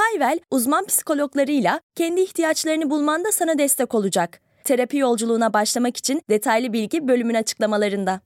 Hayvel, uzman psikologlarıyla kendi ihtiyaçlarını bulmanda sana destek olacak. Terapi yolculuğuna başlamak için detaylı bilgi bölümün açıklamalarında.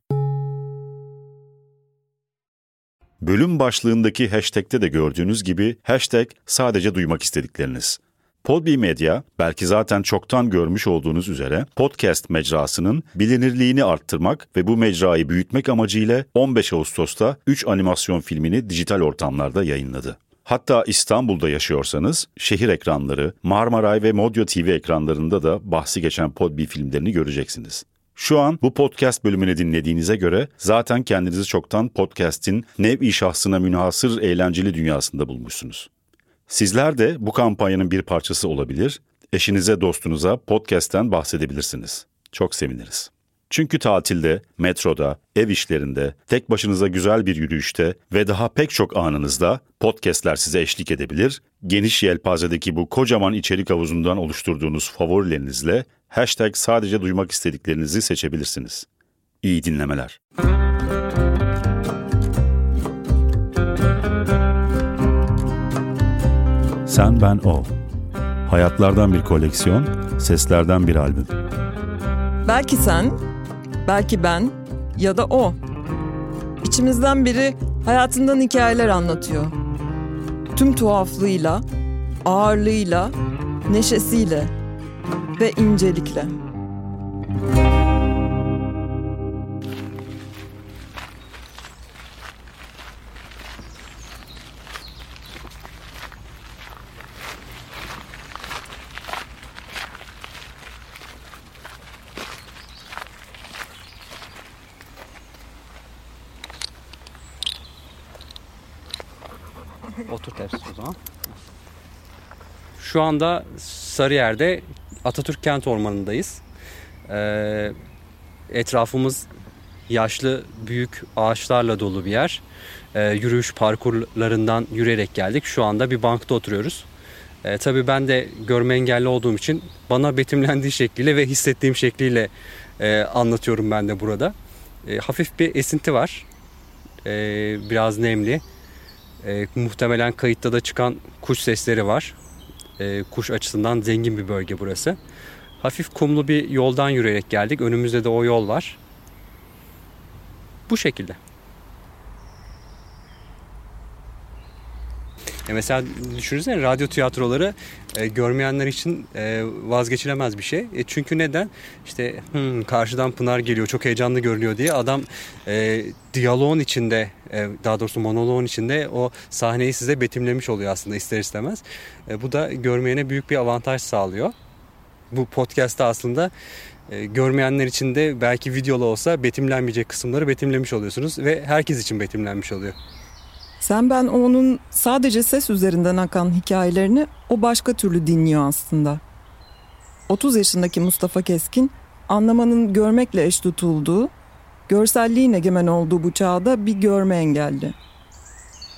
Bölüm başlığındaki hashtag'te de gördüğünüz gibi hashtag sadece duymak istedikleriniz. Podbi Medya, belki zaten çoktan görmüş olduğunuz üzere podcast mecrasının bilinirliğini arttırmak ve bu mecrayı büyütmek amacıyla 15 Ağustos'ta 3 animasyon filmini dijital ortamlarda yayınladı. Hatta İstanbul'da yaşıyorsanız şehir ekranları, Marmaray ve Modyo TV ekranlarında da bahsi geçen Podbi filmlerini göreceksiniz. Şu an bu podcast bölümünü dinlediğinize göre zaten kendinizi çoktan podcast'in nev-i şahsına münhasır eğlenceli dünyasında bulmuşsunuz. Sizler de bu kampanyanın bir parçası olabilir, eşinize dostunuza podcast'ten bahsedebilirsiniz. Çok seviniriz. Çünkü tatilde, metroda, ev işlerinde, tek başınıza güzel bir yürüyüşte ve daha pek çok anınızda podcastler size eşlik edebilir. Geniş yelpazedeki bu kocaman içerik havuzundan oluşturduğunuz favorilerinizle hashtag sadece duymak istediklerinizi seçebilirsiniz. İyi dinlemeler. Sen Ben O Hayatlardan bir koleksiyon, seslerden bir albüm. Belki sen, belki ben ya da o. İçimizden biri hayatından hikayeler anlatıyor. Tüm tuhaflığıyla, ağırlığıyla, neşesiyle ve incelikle. Şu anda Sarıyer'de Atatürk Kent Ormanı'ndayız. Ee, etrafımız yaşlı büyük ağaçlarla dolu bir yer. Ee, yürüyüş parkurlarından yürüyerek geldik. Şu anda bir bankta oturuyoruz. Ee, tabii ben de görme engelli olduğum için bana betimlendiği şekliyle ve hissettiğim şekliyle e, anlatıyorum ben de burada. E, hafif bir esinti var. E, biraz nemli. E, muhtemelen kayıtta da çıkan kuş sesleri var. E, kuş açısından zengin bir bölge burası. Hafif kumlu bir yoldan yürüyerek geldik. Önümüzde de o yol var. Bu şekilde. E mesela düşünsene radyo tiyatroları e, görmeyenler için e, vazgeçilemez bir şey. E, çünkü neden? İşte hmm, karşıdan Pınar geliyor çok heyecanlı görünüyor diye adam e, diyaloğun içinde e, daha doğrusu monoloğun içinde o sahneyi size betimlemiş oluyor aslında ister istemez. E, bu da görmeyene büyük bir avantaj sağlıyor. Bu podcast'ta aslında e, görmeyenler için de belki videolu olsa betimlenmeyecek kısımları betimlemiş oluyorsunuz ve herkes için betimlenmiş oluyor. Sen ben onun sadece ses üzerinden akan hikayelerini o başka türlü dinliyor aslında. 30 yaşındaki Mustafa Keskin anlamanın görmekle eş tutulduğu, görselliğin egemen olduğu bu çağda bir görme engelli.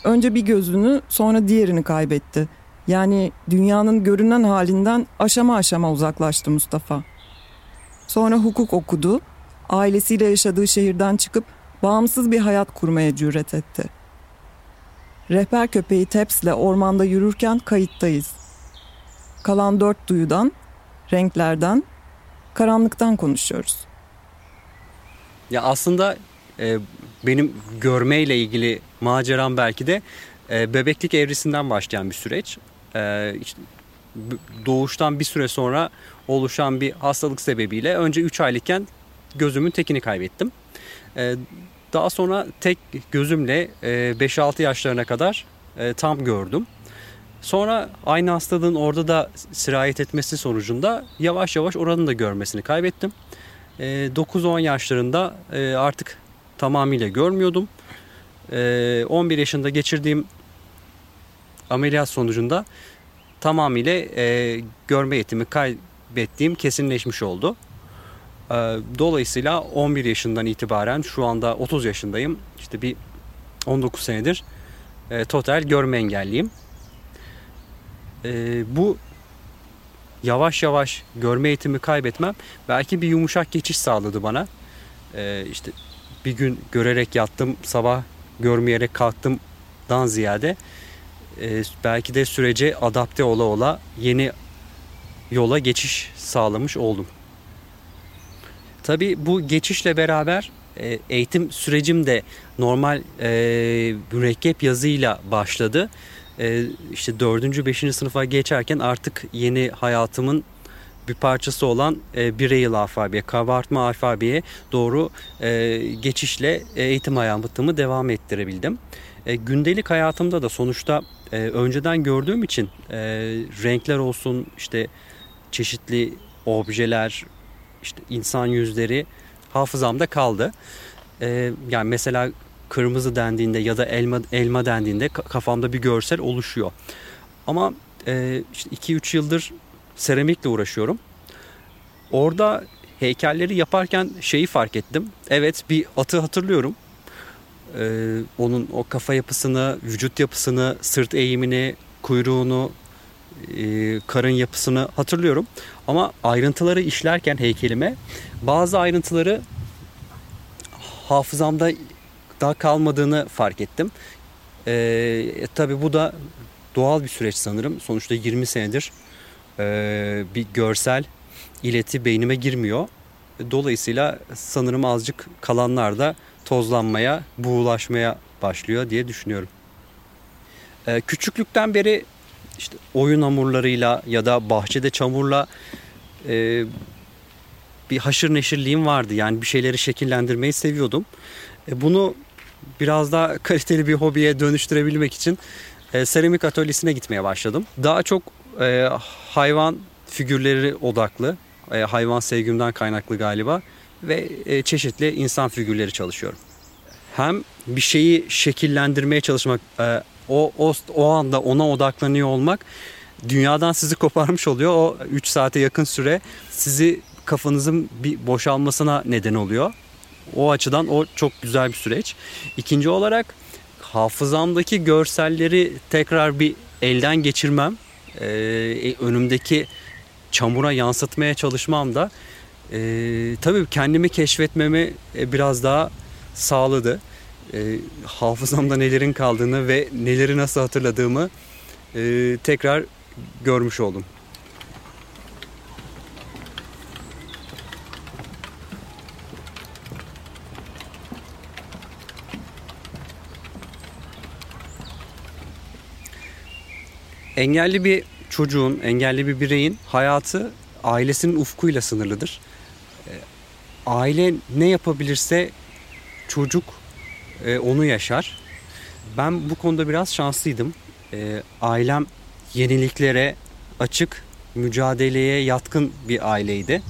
Önce bir gözünü sonra diğerini kaybetti. Yani dünyanın görünen halinden aşama aşama uzaklaştı Mustafa. Sonra hukuk okudu, ailesiyle yaşadığı şehirden çıkıp bağımsız bir hayat kurmaya cüret etti. Rehber köpeği Teps'le ormanda yürürken kayıttayız. Kalan dört duyudan, renklerden, karanlıktan konuşuyoruz. Ya aslında e, benim görmeyle ilgili maceram belki de e, bebeklik evresinden başlayan bir süreç. E, işte, doğuştan bir süre sonra oluşan bir hastalık sebebiyle önce 3 aylıkken gözümün tekini kaybettim. E, daha sonra tek gözümle 5-6 e, yaşlarına kadar e, tam gördüm. Sonra aynı hastalığın orada da sirayet etmesi sonucunda yavaş yavaş oranın da görmesini kaybettim. 9-10 e, yaşlarında artık tamamıyla görmüyordum. 11 yaşında geçirdiğim ameliyat sonucunda tamamıyla görme yetimi kaybettiğim kesinleşmiş oldu. Ee, dolayısıyla 11 yaşından itibaren şu anda 30 yaşındayım. İşte bir 19 senedir e, total görme engelliyim. E, bu yavaş yavaş görme eğitimi kaybetmem belki bir yumuşak geçiş sağladı bana. E, işte bir gün görerek yattım, sabah görmeyerek kalktımdan ziyade e, belki de sürece adapte ola ola yeni yola geçiş sağlamış oldum. Tabii bu geçişle beraber e, eğitim sürecim de normal e, mürekkep yazıyla başladı. E, işte 4. 5. sınıfa geçerken artık yeni hayatımın bir parçası olan e, Braille alfabe, kabartma alfabeye doğru e, geçişle eğitim hayatımı devam ettirebildim. E, gündelik hayatımda da sonuçta e, önceden gördüğüm için e, renkler olsun işte çeşitli objeler işte insan yüzleri hafızamda kaldı. E, yani mesela kırmızı dendiğinde ya da elma elma dendiğinde kafamda bir görsel oluşuyor. Ama e, işte 2-3 yıldır seramikle uğraşıyorum. Orada heykelleri yaparken şeyi fark ettim. Evet bir atı hatırlıyorum. Ee, onun o kafa yapısını, vücut yapısını, sırt eğimini, kuyruğunu, e, karın yapısını hatırlıyorum. Ama ayrıntıları işlerken heykelime bazı ayrıntıları hafızamda daha kalmadığını fark ettim. Ee, tabii bu da doğal bir süreç sanırım. Sonuçta 20 senedir e, bir görsel ileti beynime girmiyor. Dolayısıyla sanırım azıcık kalanlar da tozlanmaya, buğulaşmaya başlıyor diye düşünüyorum. Ee, küçüklükten beri işte oyun hamurlarıyla ya da bahçede çamurla e, bir haşır neşirliğim vardı. Yani bir şeyleri şekillendirmeyi seviyordum. E, bunu biraz daha kaliteli bir hobiye dönüştürebilmek için e, seramik atölyesine gitmeye başladım. Daha çok e, hayvan figürleri odaklı, e, hayvan sevgimden kaynaklı galiba ve e, çeşitli insan figürleri çalışıyorum. Hem bir şeyi şekillendirmeye çalışmak, e, o, o, o anda ona odaklanıyor olmak dünyadan sizi koparmış oluyor. O 3 saate yakın süre sizi kafanızın bir boşalmasına neden oluyor. O açıdan o çok güzel bir süreç. İkinci olarak hafızamdaki görselleri tekrar bir elden geçirmem, e, önümdeki çamura yansıtmaya çalışmam da e, tabii kendimi keşfetmemi e, biraz daha sağladı. E, hafızamda nelerin kaldığını ve neleri nasıl hatırladığımı e, tekrar görmüş oldum. Engelli bir çocuğun, engelli bir bireyin hayatı ailesinin ufkuyla sınırlıdır. Ee, aile ne yapabilirse çocuk e, onu yaşar. Ben bu konuda biraz şanslıydım. Ee, ailem yeniliklere açık, mücadeleye yatkın bir aileydi.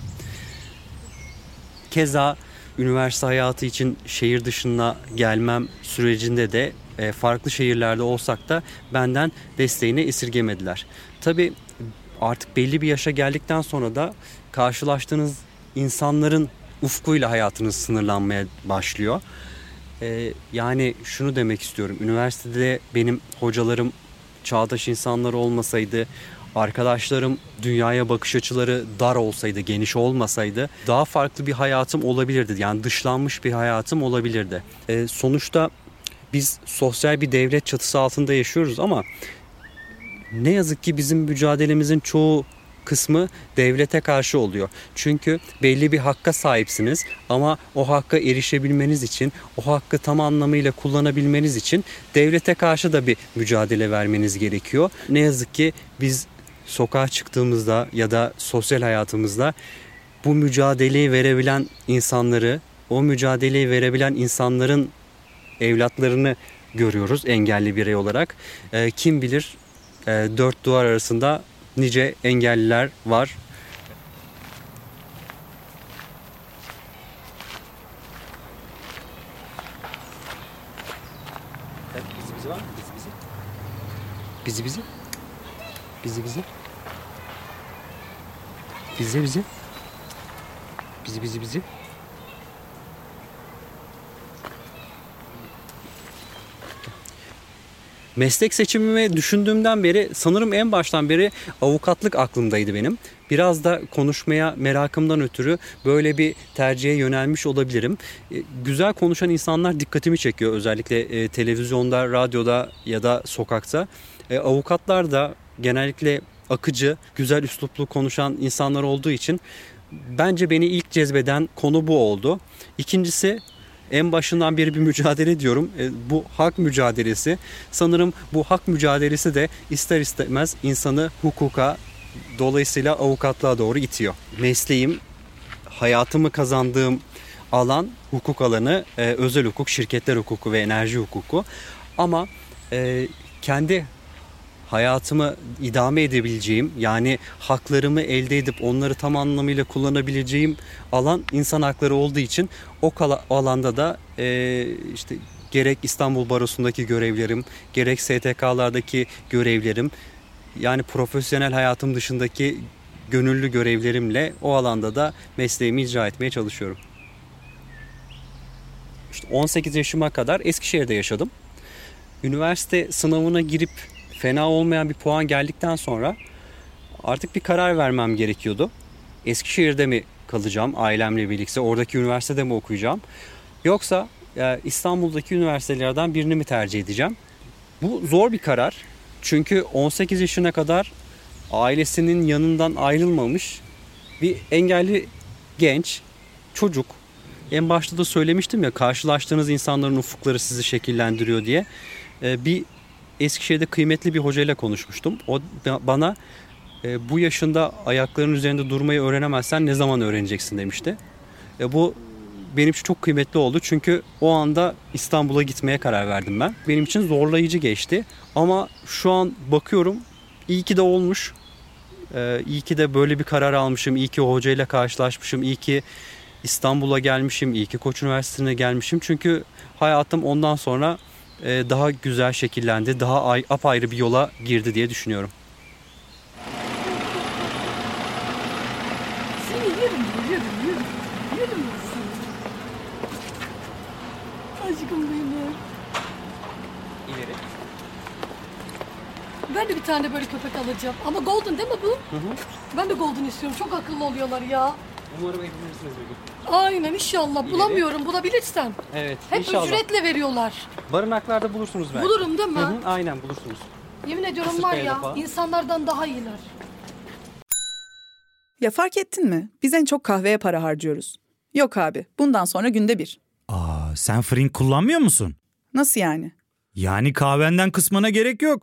Keza üniversite hayatı için şehir dışına gelmem sürecinde de e, farklı şehirlerde olsak da benden desteğini esirgemediler. Tabi artık belli bir yaşa geldikten sonra da karşılaştığınız insanların ufkuyla hayatınız sınırlanmaya başlıyor. Ee, yani şunu demek istiyorum. Üniversitede benim hocalarım çağdaş insanlar olmasaydı, arkadaşlarım dünyaya bakış açıları dar olsaydı, geniş olmasaydı daha farklı bir hayatım olabilirdi. Yani dışlanmış bir hayatım olabilirdi. Ee, sonuçta biz sosyal bir devlet çatısı altında yaşıyoruz ama ne yazık ki bizim mücadelemizin çoğu kısmı devlete karşı oluyor. Çünkü belli bir hakka sahipsiniz ama o hakka erişebilmeniz için, o hakkı tam anlamıyla kullanabilmeniz için devlete karşı da bir mücadele vermeniz gerekiyor. Ne yazık ki biz sokağa çıktığımızda ya da sosyal hayatımızda bu mücadeleyi verebilen insanları, o mücadeleyi verebilen insanların evlatlarını görüyoruz engelli birey olarak. E, kim bilir e, dört duvar arasında nice engelliler var. Bizi bizi? Bizi bizi. Bizi bizi. Bizi bizi. Bizi bizi. Bizi bizi bizi. Meslek seçimimi düşündüğümden beri sanırım en baştan beri avukatlık aklımdaydı benim. Biraz da konuşmaya merakımdan ötürü böyle bir tercihe yönelmiş olabilirim. E, güzel konuşan insanlar dikkatimi çekiyor özellikle e, televizyonda, radyoda ya da sokakta. E, avukatlar da genellikle akıcı, güzel üsluplu konuşan insanlar olduğu için bence beni ilk cezbeden konu bu oldu. İkincisi en başından beri bir mücadele diyorum. E, bu hak mücadelesi. Sanırım bu hak mücadelesi de ister istemez insanı hukuka dolayısıyla avukatlığa doğru itiyor. Mesleğim, hayatımı kazandığım alan hukuk alanı, e, özel hukuk, şirketler hukuku ve enerji hukuku. Ama e, kendi hayatımı idame edebileceğim yani haklarımı elde edip onları tam anlamıyla kullanabileceğim alan insan hakları olduğu için o alanda da e, işte gerek İstanbul Barosu'ndaki görevlerim gerek STK'lardaki görevlerim yani profesyonel hayatım dışındaki gönüllü görevlerimle o alanda da mesleğimi icra etmeye çalışıyorum. İşte 18 yaşıma kadar Eskişehir'de yaşadım. Üniversite sınavına girip fena olmayan bir puan geldikten sonra artık bir karar vermem gerekiyordu. Eskişehir'de mi kalacağım ailemle birlikte oradaki üniversitede mi okuyacağım yoksa e, İstanbul'daki üniversitelerden birini mi tercih edeceğim? Bu zor bir karar çünkü 18 yaşına kadar ailesinin yanından ayrılmamış bir engelli genç çocuk en başta da söylemiştim ya karşılaştığınız insanların ufukları sizi şekillendiriyor diye. E, bir Eskişehir'de kıymetli bir hocayla konuşmuştum. O bana e, bu yaşında ayaklarının üzerinde durmayı öğrenemezsen ne zaman öğreneceksin demişti. E, bu benim için çok kıymetli oldu çünkü o anda İstanbul'a gitmeye karar verdim ben. Benim için zorlayıcı geçti ama şu an bakıyorum iyi ki de olmuş. Ee, iyi ki de böyle bir karar almışım, iyi ki o hocayla karşılaşmışım, iyi ki İstanbul'a gelmişim, iyi ki Koç Üniversitesi'ne gelmişim. Çünkü hayatım ondan sonra daha güzel şekillendi, daha ay, apayrı bir yola girdi diye düşünüyorum. Seni yerim, yerim, yerim. Yerim seni. Aşkım benim. İleri. Ben de bir tane böyle köpek alacağım. Ama golden değil mi bu? Hı hı. Ben de golden istiyorum. Çok akıllı oluyorlar ya. Umarım edinirsiniz bir gün. Aynen inşallah. Bulamıyorum bulabilirsem. Evet Hep inşallah. ücretle veriyorlar. Barınaklarda bulursunuz belki. Bulurum değil mi? Hı hı, aynen bulursunuz. Yemin ediyorum var kayada ya falan. insanlardan daha iyiler. Ya fark ettin mi? Biz en çok kahveye para harcıyoruz. Yok abi, bundan sonra günde bir. Aa, sen Frink kullanmıyor musun? Nasıl yani? Yani kahvenden kısmına gerek yok.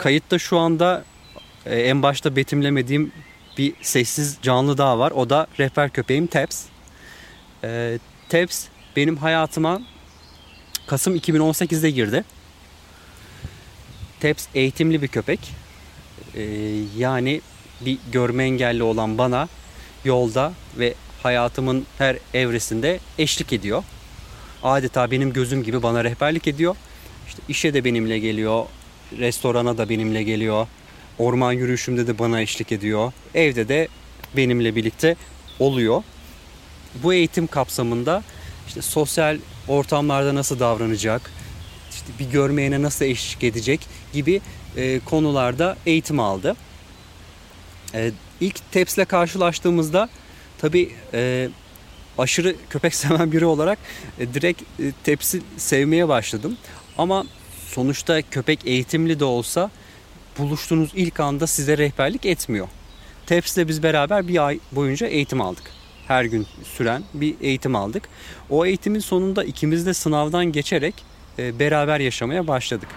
Kayıtta şu anda e, en başta betimlemediğim bir sessiz canlı daha var. O da rehber köpeğim Teps. E, Teps benim hayatıma Kasım 2018'de girdi. Teps eğitimli bir köpek. E, yani bir görme engelli olan bana yolda ve hayatımın her evresinde eşlik ediyor. Adeta benim gözüm gibi bana rehberlik ediyor. İşte işe de benimle geliyor, restorana da benimle geliyor. Orman yürüyüşümde de bana eşlik ediyor. Evde de benimle birlikte oluyor. Bu eğitim kapsamında işte sosyal ortamlarda nasıl davranacak, işte bir görmeyene nasıl eşlik edecek gibi e, konularda eğitim aldı. E, ilk TEPS'le karşılaştığımızda tabii e, aşırı köpek seven biri olarak e, direkt e, TEPS'i sevmeye başladım. Ama sonuçta köpek eğitimli de olsa buluştuğunuz ilk anda size rehberlik etmiyor. TEPS'le biz beraber bir ay boyunca eğitim aldık. Her gün süren bir eğitim aldık. O eğitimin sonunda ikimiz de sınavdan geçerek e, beraber yaşamaya başladık.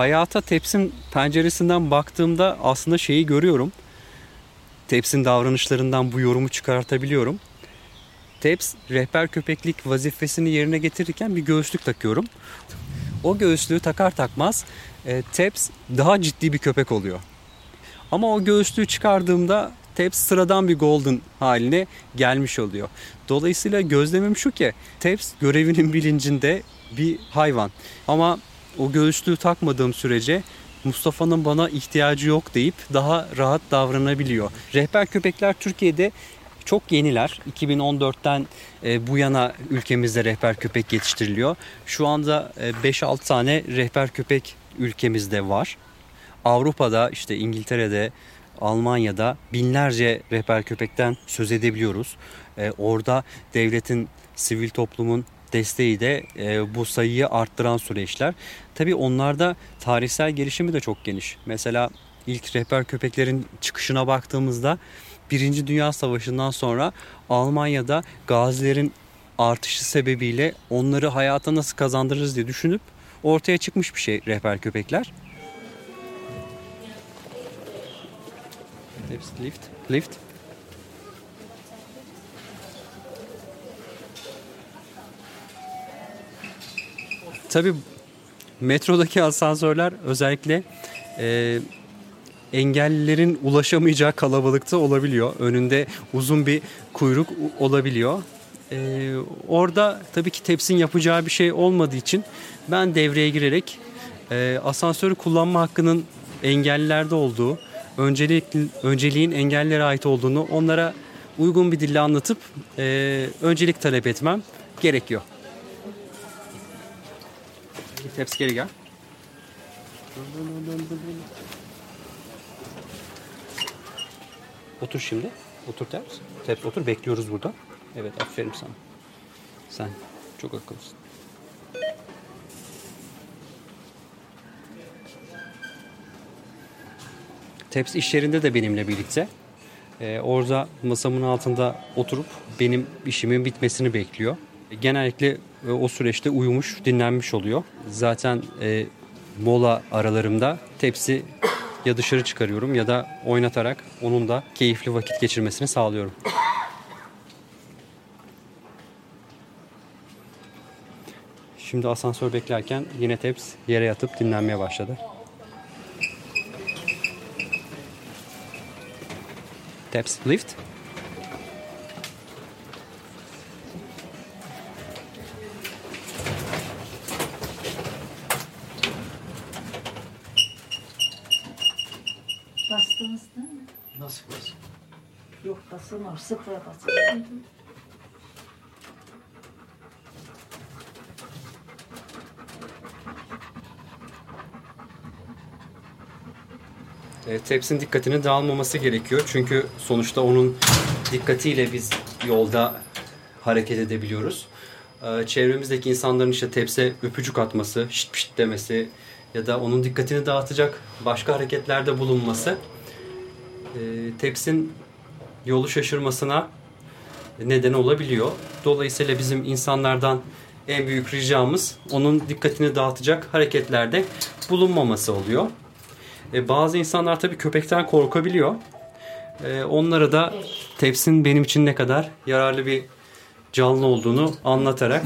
hayata tepsin penceresinden baktığımda aslında şeyi görüyorum. Tepsin davranışlarından bu yorumu çıkartabiliyorum. Teps rehber köpeklik vazifesini yerine getirirken bir göğüslük takıyorum. O göğüslüğü takar takmaz e, Teps daha ciddi bir köpek oluyor. Ama o göğüslüğü çıkardığımda Teps sıradan bir golden haline gelmiş oluyor. Dolayısıyla gözlemim şu ki Teps görevinin bilincinde bir hayvan. Ama o göğüslüğü takmadığım sürece Mustafa'nın bana ihtiyacı yok deyip daha rahat davranabiliyor. Rehber köpekler Türkiye'de çok yeniler. 2014'ten e, bu yana ülkemizde rehber köpek yetiştiriliyor. Şu anda 5-6 e, tane rehber köpek ülkemizde var. Avrupa'da işte İngiltere'de, Almanya'da binlerce rehber köpekten söz edebiliyoruz. E, orada devletin, sivil toplumun desteği de e, bu sayıyı arttıran süreçler. Tabii onlarda tarihsel gelişimi de çok geniş. Mesela ilk rehber köpeklerin çıkışına baktığımızda Birinci Dünya Savaşı'ndan sonra Almanya'da gazilerin artışı sebebiyle onları hayata nasıl kazandırırız diye düşünüp ortaya çıkmış bir şey rehber köpekler. Lift, lift. Tabii metrodaki asansörler özellikle e, engellilerin ulaşamayacağı kalabalıkta olabiliyor. Önünde uzun bir kuyruk olabiliyor. Ee, orada tabii ki tepsin yapacağı bir şey olmadığı için ben devreye girerek e, asansörü kullanma hakkının engellilerde olduğu, öncelik, önceliğin engellilere ait olduğunu onlara uygun bir dille anlatıp e, öncelik talep etmem gerekiyor. Tepsi geri gel. Otur şimdi. Otur ters. Ters otur. Bekliyoruz burada. Evet aferin sana. Sen çok akıllısın. Teps iş yerinde de benimle birlikte. Ee, orada masamın altında oturup benim işimin bitmesini bekliyor. Genellikle e, o süreçte uyumuş, dinlenmiş oluyor. Zaten e, mola aralarımda tepsi ya dışarı çıkarıyorum ya da oynatarak onun da keyifli vakit geçirmesini sağlıyorum. Şimdi asansör beklerken yine Teps yere yatıp dinlenmeye başladı. Teps lift. Basılmıyor. Sıfıra basılmıyor. E, tepsin dikkatini dağılmaması gerekiyor. Çünkü sonuçta onun dikkatiyle biz yolda hareket edebiliyoruz. E, çevremizdeki insanların işte tepse öpücük atması, şit pişt demesi ya da onun dikkatini dağıtacak başka hareketlerde bulunması e, tepsin yolu şaşırmasına neden olabiliyor. Dolayısıyla bizim insanlardan en büyük ricamız onun dikkatini dağıtacak hareketlerde bulunmaması oluyor. E, bazı insanlar tabii köpekten korkabiliyor. E, onlara da tepsin benim için ne kadar yararlı bir canlı olduğunu anlatarak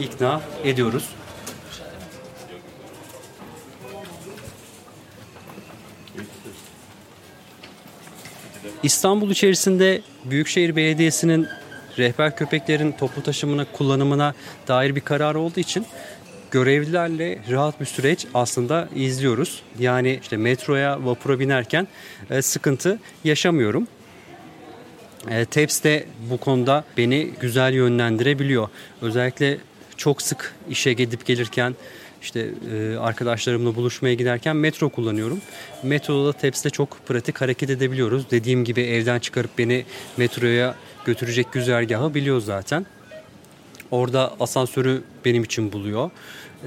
ikna ediyoruz. İstanbul içerisinde Büyükşehir Belediyesi'nin rehber köpeklerin toplu taşımına kullanımına dair bir karar olduğu için görevlilerle rahat bir süreç aslında izliyoruz. Yani işte metroya, vapura binerken e, sıkıntı yaşamıyorum. E, TEPS de bu konuda beni güzel yönlendirebiliyor. Özellikle çok sık işe gidip gelirken işte e, arkadaşlarımla buluşmaya giderken metro kullanıyorum. Metroda tepside çok pratik hareket edebiliyoruz. Dediğim gibi evden çıkarıp beni metroya götürecek güzergahı biliyor zaten. Orada asansörü benim için buluyor.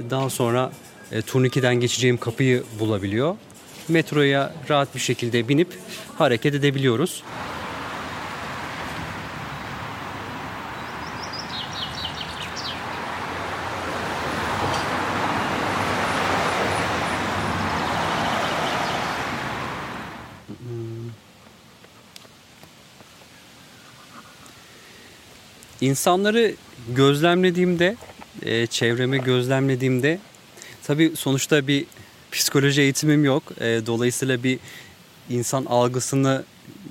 Daha sonra e, turnikeden geçeceğim kapıyı bulabiliyor. Metroya rahat bir şekilde binip hareket edebiliyoruz. İnsanları gözlemlediğimde, e, çevremi gözlemlediğimde tabii sonuçta bir psikoloji eğitimim yok. E, dolayısıyla bir insan algısını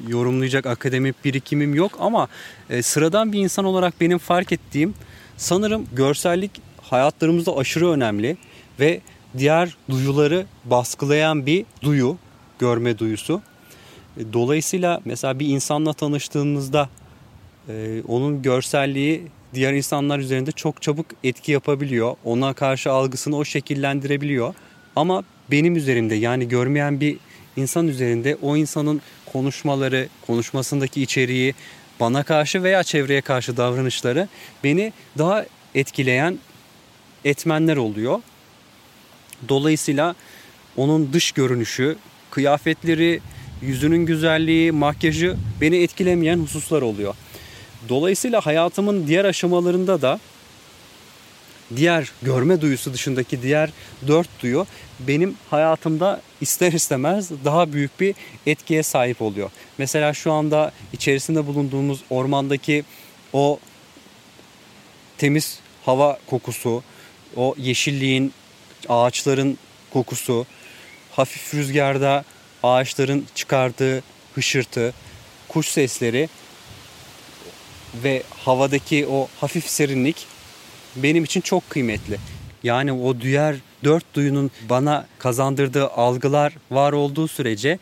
yorumlayacak akademik birikimim yok ama e, sıradan bir insan olarak benim fark ettiğim sanırım görsellik hayatlarımızda aşırı önemli ve diğer duyuları baskılayan bir duyu, görme duyusu. E, dolayısıyla mesela bir insanla tanıştığınızda e, onun görselliği diğer insanlar üzerinde çok çabuk etki yapabiliyor. Ona karşı algısını o şekillendirebiliyor. Ama benim üzerimde yani görmeyen bir insan üzerinde o insanın konuşmaları, konuşmasındaki içeriği, bana karşı veya çevreye karşı davranışları beni daha etkileyen etmenler oluyor. Dolayısıyla onun dış görünüşü, kıyafetleri, yüzünün güzelliği, makyajı beni etkilemeyen hususlar oluyor. Dolayısıyla hayatımın diğer aşamalarında da diğer görme duyusu dışındaki diğer dört duyu benim hayatımda ister istemez daha büyük bir etkiye sahip oluyor. Mesela şu anda içerisinde bulunduğumuz ormandaki o temiz hava kokusu, o yeşilliğin, ağaçların kokusu, hafif rüzgarda ağaçların çıkardığı hışırtı, kuş sesleri ve havadaki o hafif serinlik benim için çok kıymetli. Yani o diğer dört duyunun bana kazandırdığı algılar var olduğu sürece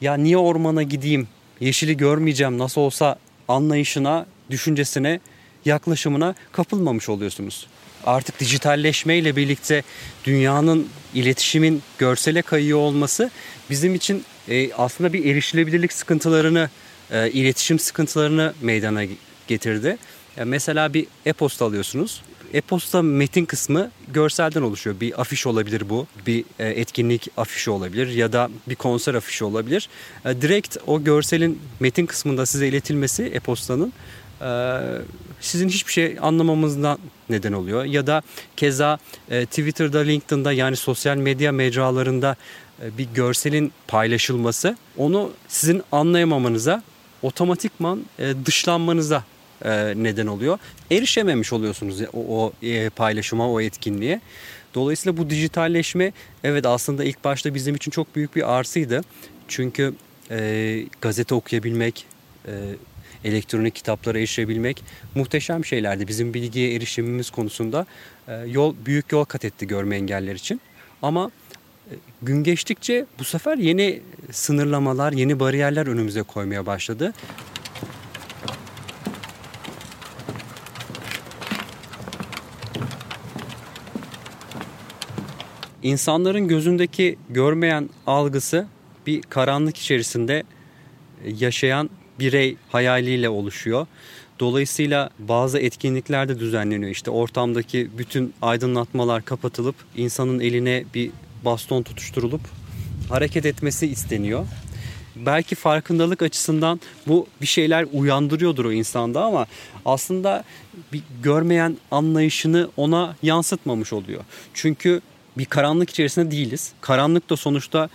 ya niye ormana gideyim, yeşili görmeyeceğim nasıl olsa anlayışına, düşüncesine, yaklaşımına kapılmamış oluyorsunuz. Artık dijitalleşmeyle birlikte dünyanın iletişimin görsele kayıyor olması bizim için e, aslında bir erişilebilirlik sıkıntılarını, e, iletişim sıkıntılarını meydana getirdi. Mesela bir e-posta alıyorsunuz. E-posta metin kısmı görselden oluşuyor. Bir afiş olabilir bu. Bir e, etkinlik afişi olabilir ya da bir konser afişi olabilir. E, direkt o görselin metin kısmında size iletilmesi e-postanın e, sizin hiçbir şey anlamamızdan neden oluyor. Ya da keza Twitter'da, LinkedIn'da yani sosyal medya mecralarında bir görselin paylaşılması onu sizin anlayamamanıza otomatikman dışlanmanıza e, neden oluyor. Erişememiş oluyorsunuz o, o e, paylaşıma, o etkinliğe. Dolayısıyla bu dijitalleşme evet aslında ilk başta bizim için çok büyük bir arsıydı. Çünkü e, gazete okuyabilmek, e, elektronik kitaplara erişebilmek muhteşem şeylerdi. Bizim bilgiye erişimimiz konusunda e, yol büyük yol kat etti görme engeller için. Ama e, gün geçtikçe bu sefer yeni sınırlamalar, yeni bariyerler önümüze koymaya başladı. İnsanların gözündeki görmeyen algısı bir karanlık içerisinde yaşayan birey hayaliyle oluşuyor. Dolayısıyla bazı etkinlikler de düzenleniyor. İşte ortamdaki bütün aydınlatmalar kapatılıp insanın eline bir baston tutuşturulup hareket etmesi isteniyor. Belki farkındalık açısından bu bir şeyler uyandırıyordur o insanda ama aslında bir görmeyen anlayışını ona yansıtmamış oluyor. Çünkü bir karanlık içerisinde değiliz. Karanlık da sonuçta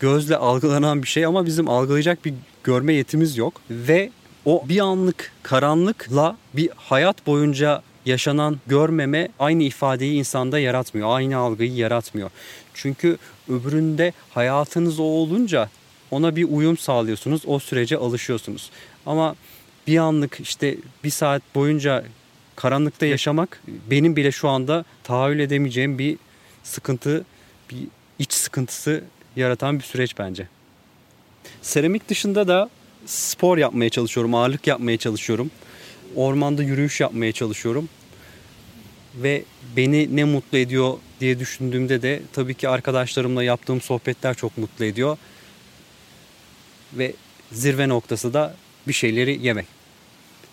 gözle algılanan bir şey ama bizim algılayacak bir görme yetimiz yok ve o bir anlık karanlıkla bir hayat boyunca yaşanan görmeme aynı ifadeyi insanda yaratmıyor. Aynı algıyı yaratmıyor. Çünkü öbüründe hayatınız o olunca ona bir uyum sağlıyorsunuz. O sürece alışıyorsunuz. Ama bir anlık işte bir saat boyunca karanlıkta yaşamak benim bile şu anda tahayyül edemeyeceğim bir sıkıntı, bir iç sıkıntısı yaratan bir süreç bence. Seramik dışında da spor yapmaya çalışıyorum, ağırlık yapmaya çalışıyorum. Ormanda yürüyüş yapmaya çalışıyorum. ve beni ne mutlu ediyor diye düşündüğümde de tabii ki arkadaşlarımla yaptığım sohbetler çok mutlu ediyor. Ve zirve noktası da bir şeyleri yemek.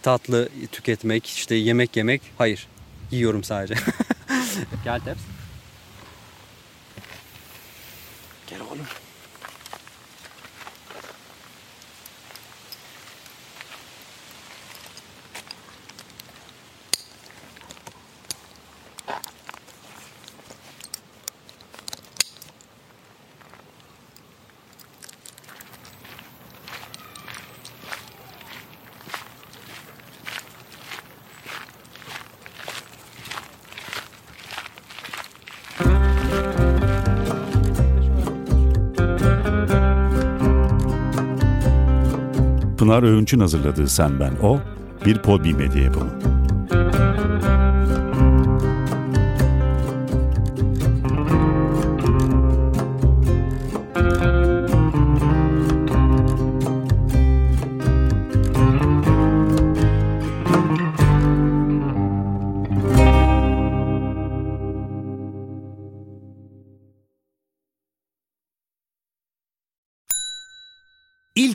Tatlı tüketmek, işte yemek yemek. Hayır. Yiyorum sadece. Gel Teps. Gel oğlum. Pınar Öğünç'ün hazırladığı Sen Ben O, bir Podbi Medya yapımı.